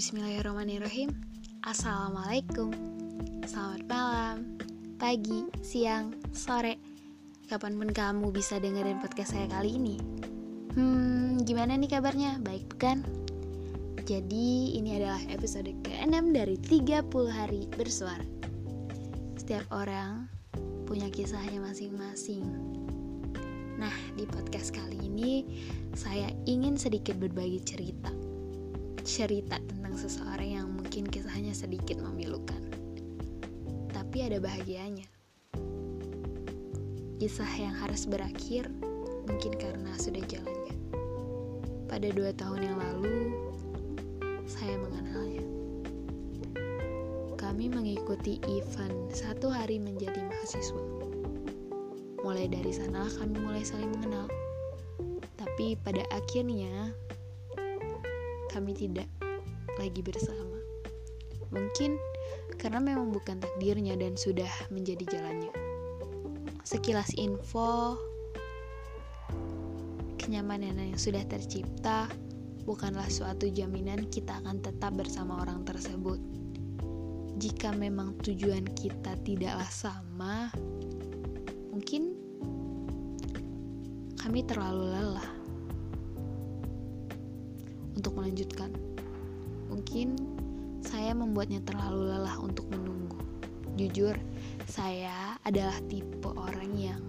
Bismillahirrahmanirrahim. Assalamualaikum. Selamat malam, pagi, siang, sore. Kapan pun kamu bisa dengerin podcast saya kali ini. Hmm, gimana nih kabarnya? Baik bukan? Jadi ini adalah episode ke-6 dari 30 hari bersuara. Setiap orang punya kisahnya masing-masing. Nah, di podcast kali ini saya ingin sedikit berbagi cerita cerita tentang seseorang yang mungkin kisahnya sedikit memilukan. Tapi ada bahagianya. Kisah yang harus berakhir mungkin karena sudah jalannya. Pada dua tahun yang lalu, saya mengenalnya. Kami mengikuti event satu hari menjadi mahasiswa. Mulai dari sana kami mulai saling mengenal. Tapi pada akhirnya kami tidak lagi bersama. Mungkin karena memang bukan takdirnya dan sudah menjadi jalannya. Sekilas info, kenyamanan yang sudah tercipta bukanlah suatu jaminan kita akan tetap bersama orang tersebut. Jika memang tujuan kita tidaklah sama, mungkin kami terlalu lelah untuk melanjutkan. Mungkin saya membuatnya terlalu lelah untuk menunggu. Jujur, saya adalah tipe orang yang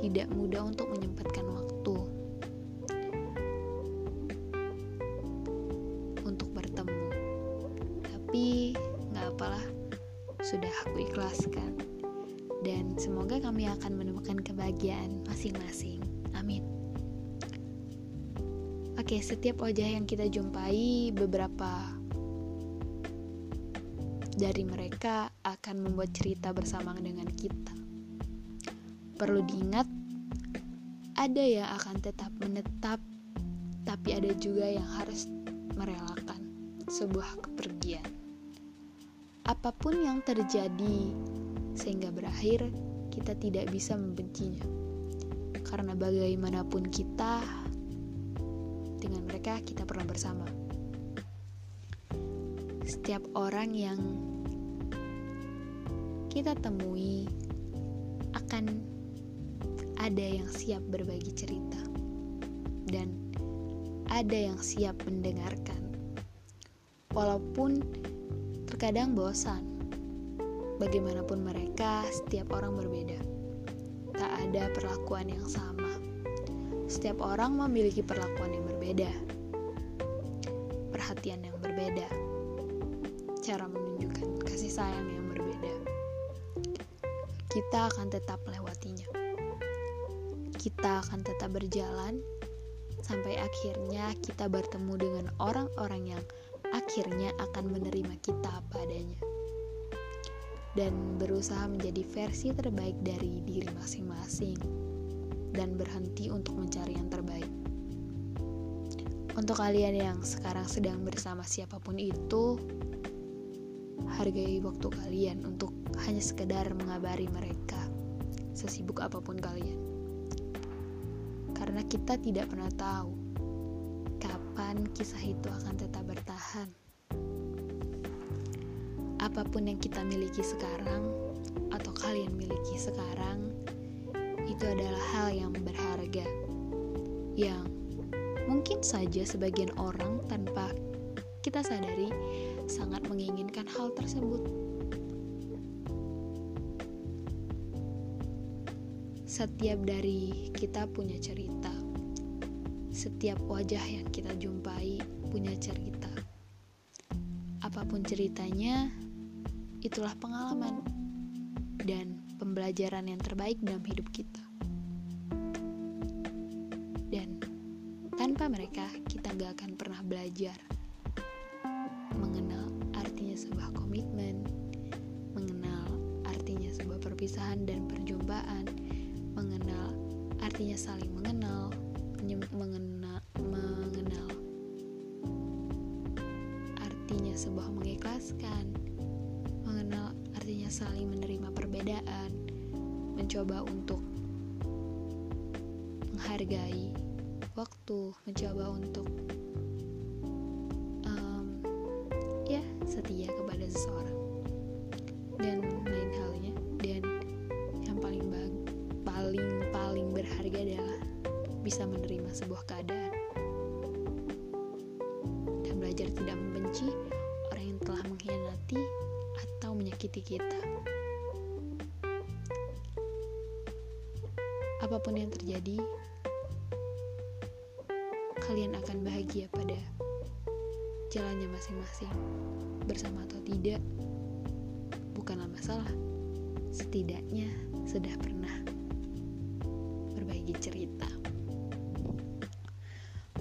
tidak mudah untuk menyempatkan waktu untuk bertemu. Tapi nggak apalah, sudah aku ikhlaskan. Dan semoga kami akan menemukan kebahagiaan masing-masing. Amin. Oke, setiap wajah yang kita jumpai, beberapa dari mereka akan membuat cerita bersama dengan kita. Perlu diingat, ada yang akan tetap menetap, tapi ada juga yang harus merelakan sebuah kepergian. Apa pun yang terjadi, sehingga berakhir, kita tidak bisa membencinya, karena bagaimanapun kita kita pernah bersama. Setiap orang yang kita temui akan ada yang siap berbagi cerita dan ada yang siap mendengarkan. Walaupun terkadang bosan, bagaimanapun mereka, setiap orang berbeda. Tak ada perlakuan yang sama. Setiap orang memiliki perlakuan yang berbeda, perhatian yang berbeda, cara menunjukkan kasih sayang yang berbeda. Kita akan tetap melewatinya. Kita akan tetap berjalan sampai akhirnya kita bertemu dengan orang-orang yang akhirnya akan menerima kita apa adanya dan berusaha menjadi versi terbaik dari diri masing-masing dan berhenti untuk mencari yang terbaik. Untuk kalian yang sekarang sedang bersama siapa pun itu, hargai waktu kalian untuk hanya sekedar mengabari mereka, sesibuk apa pun kalian. Karena kita tidak pernah tahu kapan kisah itu akan tetap bertahan. Apa pun yang kita miliki sekarang, atau kalian miliki sekarang, itu adalah hal yang berharga yang saja sebagian orang tanpa kita sadari sangat menginginkan hal tersebut. Setiap dari kita punya cerita. Setiap wajah yang kita jumpai punya cerita. Apa pun ceritanya, itulah pengalaman dan pembelajaran yang terbaik dalam hidup kita. Tanpa mereka, kita gak akan pernah belajar mengenal artinya sebuah komitmen, mengenal artinya sebuah perpisahan dan perjumpaan, mengenal artinya saling mengenal, mengenal, mengenal artinya sebuah mengikhlaskan, mengenal artinya saling menerima perbedaan, mencoba untuk menghargai waktu, mencoba untuk setia kepada seseorang dan lain halnya dan yang paling paling paling berharga adalah bisa menerima sebuah keadaan dan belajar tidak membenci orang yang telah mengkhianati atau menyakiti kita. Apa pun yang terjadi, kalian akan bahagia pada jalannya masing-masing. Bersama atau tidak, bukanlah masalah. Setidaknya sudah pernah berbagi cerita.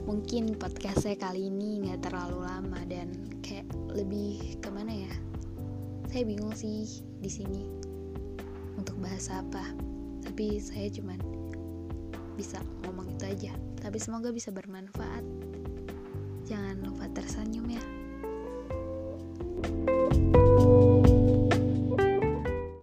Mungkin podcast saya kali ini nggak terlalu lama dan kayak lebih ke mana ya? Saya bingung sih di sini untuk bahas apa. Tapi saya cuman bisa ngomong itu aja. Tapi semoga bisa bermanfaat. Jangan lupa tersenyum ya. thank you